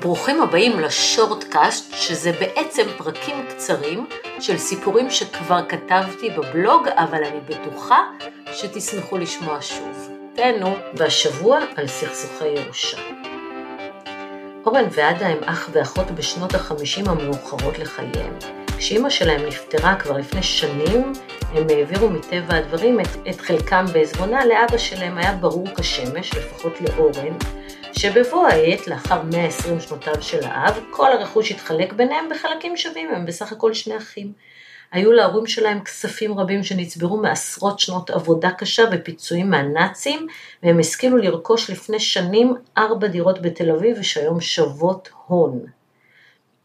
ברוכים הבאים לשורטקאסט, שזה בעצם פרקים קצרים של סיפורים שכבר כתבתי בבלוג, אבל אני בטוחה שתשמחו לשמוע שוב. תהנו, והשבוע על סכסוכי ירושה. אורן ועדה הם אח ואחות בשנות החמישים המאוחרות לחייהם. כשאימא שלהם נפטרה כבר לפני שנים, הם העבירו מטבע הדברים את, את חלקם בעזבונה, לאבא שלהם היה ברור כשמש, לפחות לאורן, שבבוא העת, לאחר 120 שנותיו של האב, כל הרכוש התחלק ביניהם בחלקים שווים, הם בסך הכל שני אחים. היו להורים שלהם כספים רבים שנצברו מעשרות שנות עבודה קשה ופיצויים מהנאצים, והם השכילו לרכוש לפני שנים ארבע דירות בתל אביב ושהיום שוות הון.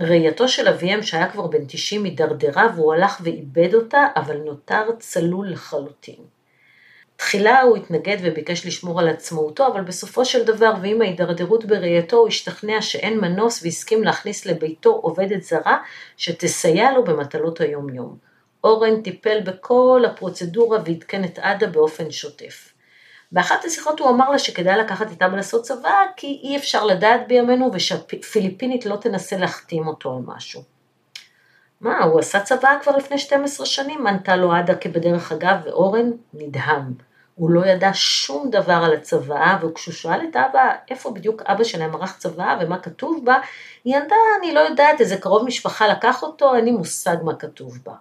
ראייתו של אביהם שהיה כבר בן 90 הידרדרה והוא הלך ואיבד אותה, אבל נותר צלול לחלוטין. תחילה הוא התנגד וביקש לשמור על עצמאותו, אבל בסופו של דבר ועם ההידרדרות בראייתו הוא השתכנע שאין מנוס והסכים להכניס לביתו עובדת זרה שתסייע לו במטלות היום-יום. אורן טיפל בכל הפרוצדורה ועדכן את עדה באופן שוטף. באחת השיחות הוא אמר לה שכדאי לקחת איתה ולעשות צבא, כי אי אפשר לדעת בימינו ושהפיליפינית לא תנסה להחתים אותו על משהו. מה, הוא עשה צבא כבר לפני 12 שנים? ענתה לו עדה כבדרך אגב, ואורן נדהם. הוא לא ידע שום דבר על הצוואה, וכשהוא שאל את אבא איפה בדיוק אבא שלהם ערך צוואה ומה כתוב בה, היא ענתה, אני לא יודעת, איזה קרוב משפחה לקח אותו, אין לי מושג מה כתוב בה.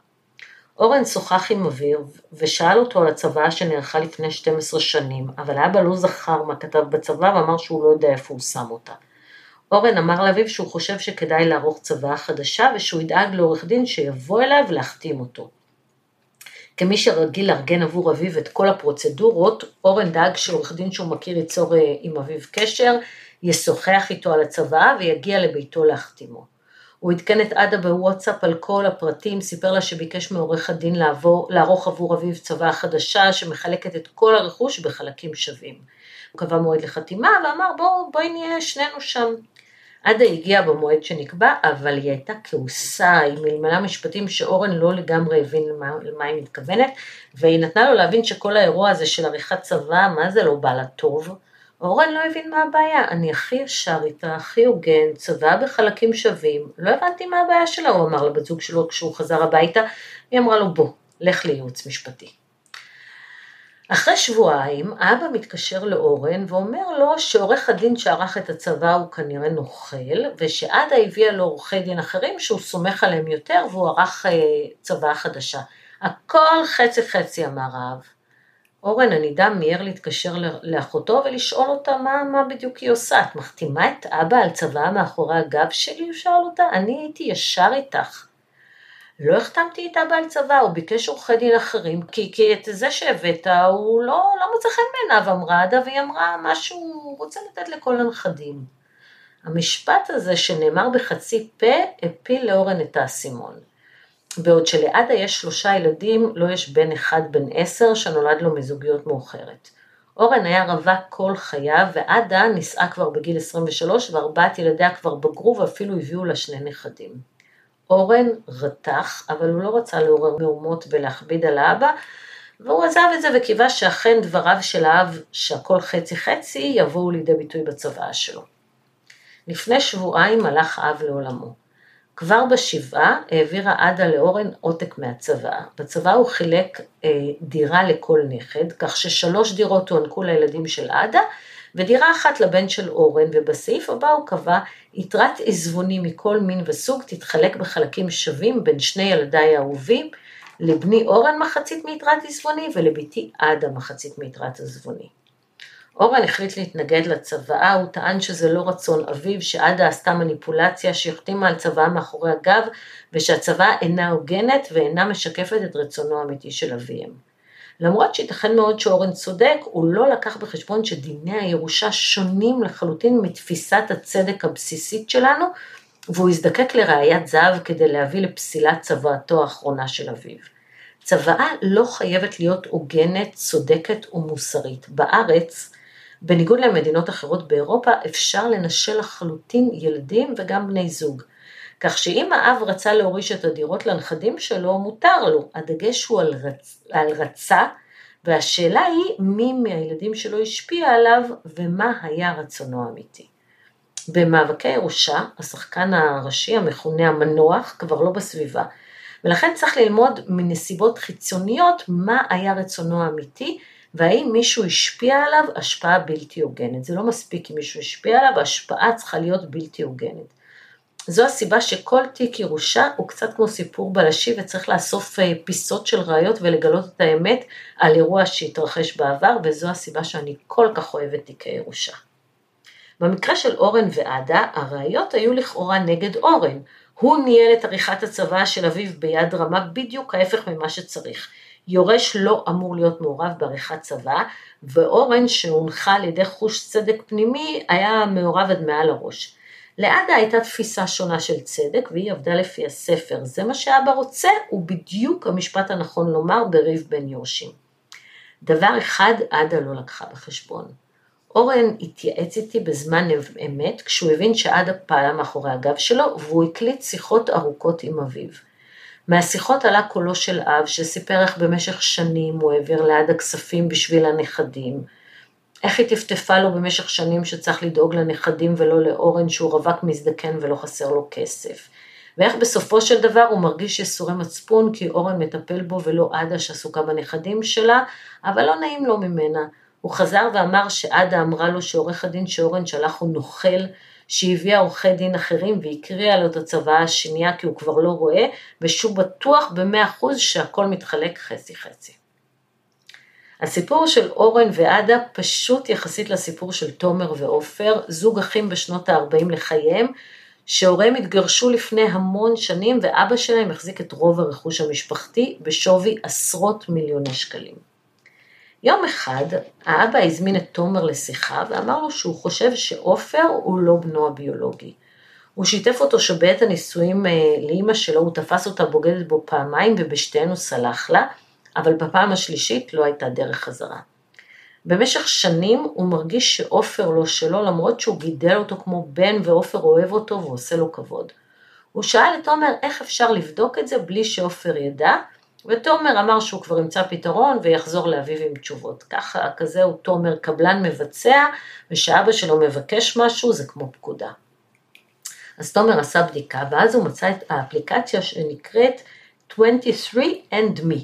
אורן שוחח עם אביר ושאל אותו על הצוואה שנערכה לפני 12 שנים, אבל אבא לא זכר מה כתב בצבא ואמר שהוא לא יודע איפה הוא שם אותה. אורן אמר לאביו שהוא חושב שכדאי לערוך צוואה חדשה ושהוא ידאג לעורך דין שיבוא אליו להחתים אותו. כמי שרגיל לארגן עבור אביו את כל הפרוצדורות, אורן דאג שעורך דין שהוא מכיר ייצור אה, עם אביו קשר, ישוחח איתו על הצוואה ויגיע לביתו להחתימו. הוא עדכן את עדה בוואטסאפ על כל הפרטים, סיפר לה שביקש מעורך הדין לעבור, לערוך עבור אביו צוואה חדשה שמחלקת את כל הרכוש בחלקים שווים. הוא קבע מועד לחתימה ואמר בואו בואי נהיה שנינו שם. עדה הגיעה במועד שנקבע, אבל היא הייתה כעוסה, היא מלמלה משפטים שאורן לא לגמרי הבין למה, למה היא מתכוונת, והיא נתנה לו להבין שכל האירוע הזה של עריכת צבא, מה זה לא בא לה טוב. אורן לא הבין מה הבעיה, אני הכי ישר איתה, הכי הוגן, צבא בחלקים שווים, לא הבנתי מה הבעיה שלה, הוא אמר לבת זוג שלו כשהוא חזר הביתה, היא אמרה לו בוא, לך לייעוץ משפטי. אחרי שבועיים, אבא מתקשר לאורן ואומר לו שעורך הדין שערך את הצבא הוא כנראה נוכל, ושעדה הביאה לו עורכי דין אחרים שהוא סומך עליהם יותר והוא ערך אה, צבא חדשה. הכל חצי חצי אמר האב. אורן הנידה מיהר להתקשר לאחותו ולשאול אותה מה, מה בדיוק היא עושה. את מחתימה את אבא על צבא מאחורי הגב שלי? הוא שאל אותה. אני הייתי ישר איתך. לא החתמתי איתה בעל צבא, הוא ביקש עורכי דין אחרים, כי, כי את זה שהבאת הוא לא, לא מוצא חן בעיניו, אמרה עדה, והיא אמרה מה שהוא רוצה לתת לכל הנכדים. המשפט הזה שנאמר בחצי פה, הפיל לאורן את האסימון. בעוד שלעדה יש שלושה ילדים, לא יש בן אחד בן עשר שנולד לו מזוגיות מאוחרת. אורן היה רווק כל חייו, ועדה נישאה כבר בגיל 23, וארבעת ילדיה כבר בגרו ואפילו הביאו לה שני נכדים. אורן רתח, אבל הוא לא רצה לעורר מהומות ולהכביד על האבא, והוא עזב את זה וקיווה שאכן דבריו של האב, שהכל חצי חצי, יבואו לידי ביטוי בצוואה שלו. לפני שבועיים הלך האב לעולמו. כבר בשבעה העבירה עדה לאורן עותק מהצוואה. בצוואה הוא חילק אה, דירה לכל נכד, כך ששלוש דירות הוענקו לילדים של עדה, ודירה אחת לבן של אורן, ובסעיף הבא הוא קבע יתרת עזבוני מכל מין וסוג תתחלק בחלקים שווים בין שני ילדיי האהובים, לבני אורן מחצית מיתרת עזבוני ולבתי עדה מחצית מיתרת עזבוני. אורן החליט להתנגד לצוואה, הוא טען שזה לא רצון אביו, שעדה עשתה מניפולציה שהחתימה על צוואה מאחורי הגב, ושהצוואה אינה הוגנת ואינה משקפת את רצונו האמיתי של אביהם. למרות שייתכן מאוד שאורן צודק, הוא לא לקח בחשבון שדיני הירושה שונים לחלוטין מתפיסת הצדק הבסיסית שלנו, והוא הזדקק לראיית זהב כדי להביא לפסילת צוואתו האחרונה של אביו. צוואה לא חייבת להיות הוגנת, צודקת ומוסרית. בארץ, בניגוד למדינות אחרות באירופה, אפשר לנשל לחלוטין ילדים וגם בני זוג. כך שאם האב רצה להוריש את הדירות לנכדים שלו, מותר לו. הדגש הוא על, רצ... על רצה, והשאלה היא מי מהילדים שלו השפיע עליו ומה היה רצונו האמיתי. במאבקי ירושה, השחקן הראשי המכונה המנוח כבר לא בסביבה, ולכן צריך ללמוד מנסיבות חיצוניות מה היה רצונו האמיתי, והאם מישהו השפיע עליו השפעה בלתי הוגנת. זה לא מספיק אם מישהו השפיע עליו, ההשפעה צריכה להיות בלתי הוגנת. זו הסיבה שכל תיק ירושה הוא קצת כמו סיפור בלשי וצריך לאסוף אה, פיסות של ראיות ולגלות את האמת על אירוע שהתרחש בעבר וזו הסיבה שאני כל כך אוהבת תיקי ירושה. במקרה של אורן ועדה, הראיות היו לכאורה נגד אורן. הוא ניהל את עריכת הצוואה של אביו ביד רמה בדיוק ההפך ממה שצריך. יורש לא אמור להיות מעורב בעריכת צבא, ואורן שהונחה על ידי חוש צדק פנימי היה מעורב עד מעל הראש. לעדה הייתה תפיסה שונה של צדק והיא עבדה לפי הספר. זה מה שאבא רוצה, הוא בדיוק המשפט הנכון לומר בריב בין יורשים. דבר אחד עדה לא לקחה בחשבון. אורן התייעץ איתי בזמן אמת כשהוא הבין שעדה פעלה מאחורי הגב שלו והוא הקליט שיחות ארוכות עם אביו. מהשיחות עלה קולו של אב שסיפר איך במשך שנים הוא העביר לעדה כספים בשביל הנכדים, איך היא טפטפה לו במשך שנים שצריך לדאוג לנכדים ולא לאורן שהוא רווק מזדקן ולא חסר לו כסף. ואיך בסופו של דבר הוא מרגיש יסורי מצפון כי אורן מטפל בו ולא עדה שעסוקה בנכדים שלה, אבל לא נעים לו ממנה. הוא חזר ואמר שעדה אמרה לו שעורך הדין שאורן שלח הוא נוכל, שהביאה עורכי דין אחרים והקריאה לו את הצוואה השנייה כי הוא כבר לא רואה, ושהוא בטוח במאה אחוז שהכל מתחלק חצי חצי. הסיפור של אורן ועדה פשוט יחסית לסיפור של תומר ועופר, זוג אחים בשנות ה-40 לחייהם, שהוריהם התגרשו לפני המון שנים ואבא שלהם החזיק את רוב הרכוש המשפחתי בשווי עשרות מיליוני שקלים. יום אחד האבא הזמין את תומר לשיחה ואמר לו שהוא חושב שעופר הוא לא בנו הביולוגי. הוא שיתף אותו שבעת הנישואים אה, לאימא שלו הוא תפס אותה בוגדת בו פעמיים ובשתיהן הוא סלח לה, אבל בפעם השלישית לא הייתה דרך חזרה. במשך שנים הוא מרגיש שעופר לא שלו למרות שהוא גידל אותו כמו בן ועופר אוהב אותו ועושה לו כבוד. הוא שאל את תומר איך אפשר לבדוק את זה בלי שעופר ידע, ותומר אמר שהוא כבר ימצא פתרון ויחזור לאביו עם תשובות. ככה, כזה הוא תומר קבלן מבצע, ושאבא שלו מבקש משהו זה כמו פקודה. אז תומר עשה בדיקה, ואז הוא מצא את האפליקציה שנקראת 23 and me.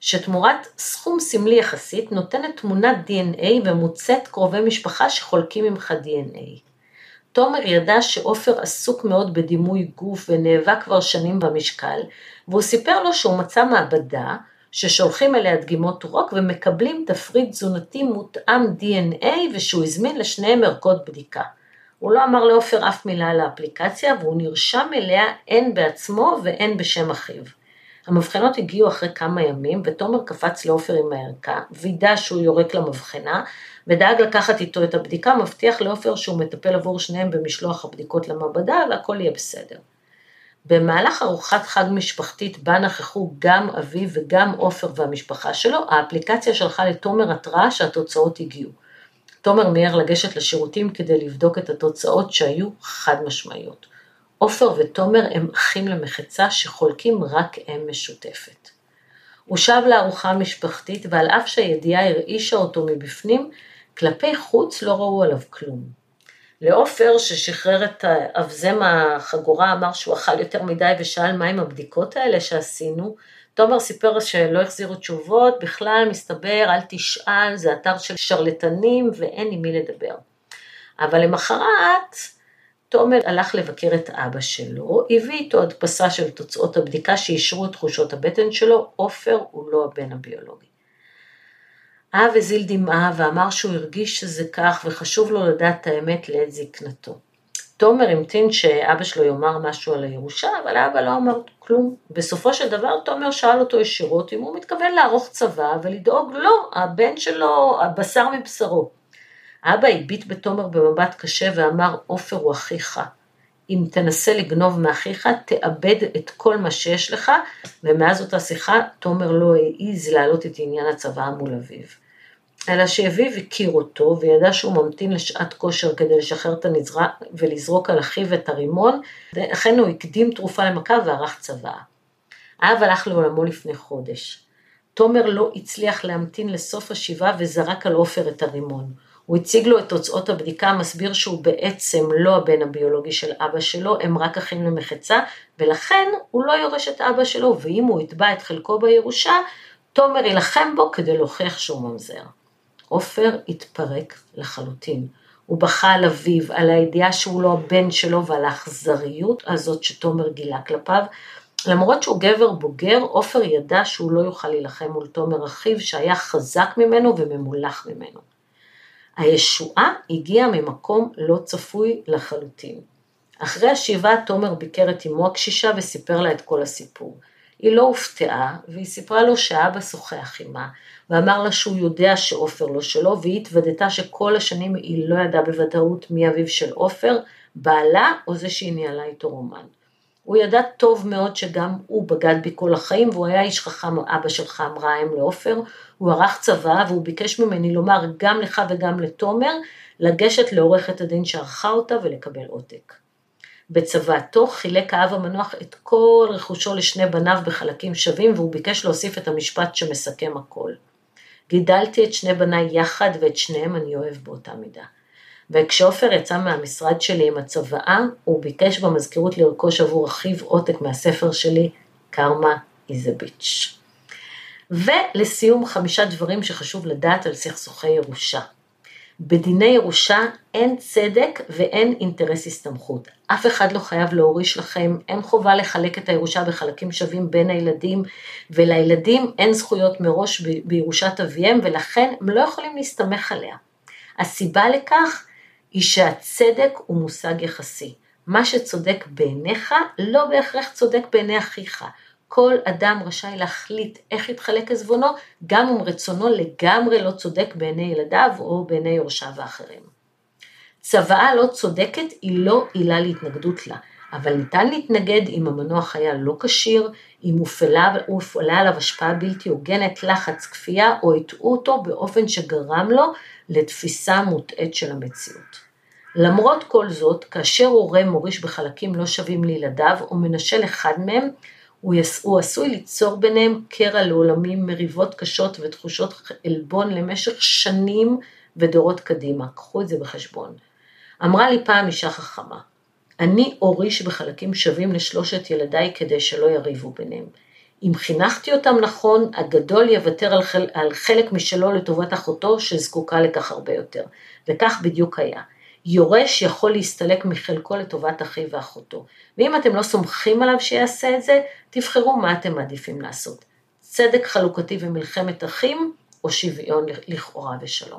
שתמורת סכום סמלי יחסית נותנת תמונת DNA ומוצאת קרובי משפחה שחולקים ממך DNA. תומר ידע שעופר עסוק מאוד בדימוי גוף ונאבק כבר שנים במשקל, והוא סיפר לו שהוא מצא מעבדה ששולחים אליה דגימות רוק ומקבלים תפריט תזונתי מותאם DNA ושהוא הזמין לשניהם ערכות בדיקה. הוא לא אמר לעופר אף מילה על האפליקציה והוא נרשם אליה הן בעצמו והן בשם אחיו. המבחנות הגיעו אחרי כמה ימים, ותומר קפץ לעופר עם הערכה, וידא שהוא יורק למבחנה, ודאג לקחת איתו את הבדיקה, מבטיח לעופר שהוא מטפל עבור שניהם במשלוח הבדיקות למעבדה, והכל יהיה בסדר. במהלך ארוחת חג משפחתית בה נכחו גם אביו וגם עופר והמשפחה שלו, האפליקציה שלחה לתומר התראה שהתוצאות הגיעו. תומר מיהר לגשת לשירותים כדי לבדוק את התוצאות שהיו חד משמעיות. עופר ותומר הם אחים למחצה שחולקים רק אם משותפת. הוא שב לארוחה המשפחתית ועל אף שהידיעה הרעישה אותו מבפנים, כלפי חוץ לא ראו עליו כלום. לעופר ששחרר את אבזם החגורה אמר שהוא אכל יותר מדי ושאל מה עם הבדיקות האלה שעשינו, תומר סיפר שלא החזירו תשובות, בכלל מסתבר אל תשאל, זה אתר של שרלטנים ואין עם מי לדבר. אבל למחרת תומר הלך לבקר את אבא שלו, הביא איתו הדפסה של תוצאות הבדיקה שאישרו את תחושות הבטן שלו, עופר הוא לא הבן הביולוגי. האב הזיל דמעה ואמר שהוא הרגיש שזה כך וחשוב לו לדעת את האמת לעת זקנתו. תומר המתין שאבא שלו יאמר משהו על הירושה, אבל אבא לא אמר כלום. בסופו של דבר תומר שאל אותו ישירות אם הוא מתכוון לערוך צבא ולדאוג לו, הבן שלו, הבשר מבשרו. אבא הביט בתומר במבט קשה ואמר, עופר הוא אחיך. אם תנסה לגנוב מאחיך, תאבד את כל מה שיש לך, ומאז אותה שיחה, תומר לא העז להעלות את עניין הצבא מול אביו. אלא שאביו הכיר אותו, וידע שהוא ממתין לשעת כושר כדי לשחרר את הנזרה ולזרוק על אחיו את הרימון, לכן הוא הקדים תרופה למכה וערך צבא. האב הלך לעולמו לפני חודש. תומר לא הצליח להמתין לסוף השבעה וזרק על עופר את הרימון. הוא הציג לו את תוצאות הבדיקה, מסביר שהוא בעצם לא הבן הביולוגי של אבא שלו, הם רק אחים למחצה, ולכן הוא לא יורש את אבא שלו, ואם הוא יתבע את חלקו בירושה, תומר יילחם בו כדי להוכיח שהוא ממזר. עופר התפרק לחלוטין. הוא בכה על אביו, על הידיעה שהוא לא הבן שלו ועל האכזריות הזאת שתומר גילה כלפיו. למרות שהוא גבר בוגר, עופר ידע שהוא לא יוכל להילחם מול תומר אחיו שהיה חזק ממנו וממולח ממנו. הישועה הגיעה ממקום לא צפוי לחלוטין. אחרי השבעה תומר ביקר את אמו הקשישה וסיפר לה את כל הסיפור. היא לא הופתעה, והיא סיפרה לו שאבא שוחח עימה, ואמר לה שהוא יודע שעופר לא שלו, והיא התוודתה שכל השנים היא לא ידעה בוודאות מי אביו של עופר, בעלה או זה שהיא ניהלה איתו רומן. הוא ידע טוב מאוד שגם הוא בגד בי כל החיים, והוא היה איש חכם, אבא שלך אמרה האם לעופר, הוא ערך צבא והוא ביקש ממני לומר גם לך וגם לתומר, לגשת לעורכת הדין שערכה אותה ולקבל עותק. בצוואתו חילק האב המנוח את כל רכושו לשני בניו בחלקים שווים והוא ביקש להוסיף את המשפט שמסכם הכל. גידלתי את שני בניי יחד ואת שניהם אני אוהב באותה מידה. וכשעופר יצא מהמשרד שלי עם הצוואה, הוא ביקש במזכירות לרכוש עבור אחיו עותק מהספר שלי, קרמה a bitch. ולסיום חמישה דברים שחשוב לדעת על סכסוכי ירושה. בדיני ירושה אין צדק ואין אינטרס הסתמכות. אף אחד לא חייב להוריש לכם, אין חובה לחלק את הירושה בחלקים שווים בין הילדים, ולילדים אין זכויות מראש בירושת אביהם, ולכן הם לא יכולים להסתמך עליה. הסיבה לכך היא שהצדק הוא מושג יחסי. מה שצודק בעיניך לא בהכרח צודק בעיני אחיך. כל אדם רשאי להחליט איך יתחלק עזבונו, גם אם רצונו לגמרי לא צודק בעיני ילדיו או בעיני יורשיו האחרים. צוואה לא צודקת היא לא עילה להתנגדות לה, אבל ניתן להתנגד אם המנוח היה לא כשיר, אם הופעלה, הופעלה עליו השפעה בלתי הוגנת, לחץ, כפייה, או הטעו אותו באופן שגרם לו לתפיסה מוטעית של המציאות. למרות כל זאת, כאשר הורה מוריש בחלקים לא שווים לילדיו, או מנשל אחד מהם, הוא, יס, הוא עשוי ליצור ביניהם קרע לעולמים, מריבות קשות ותחושות עלבון למשך שנים ודורות קדימה. קחו את זה בחשבון. אמרה לי פעם אישה חכמה, אני אוריש בחלקים שווים לשלושת ילדיי כדי שלא יריבו ביניהם. אם חינכתי אותם נכון, הגדול יוותר על, חל, על חלק משלו לטובת אחותו שזקוקה לכך הרבה יותר. וכך בדיוק היה. יורש יכול להסתלק מחלקו לטובת אחיו ואחותו. ואם אתם לא סומכים עליו שיעשה את זה, תבחרו מה אתם מעדיפים לעשות. צדק חלוקתי ומלחמת אחים, או שוויון לכאורה ושלום.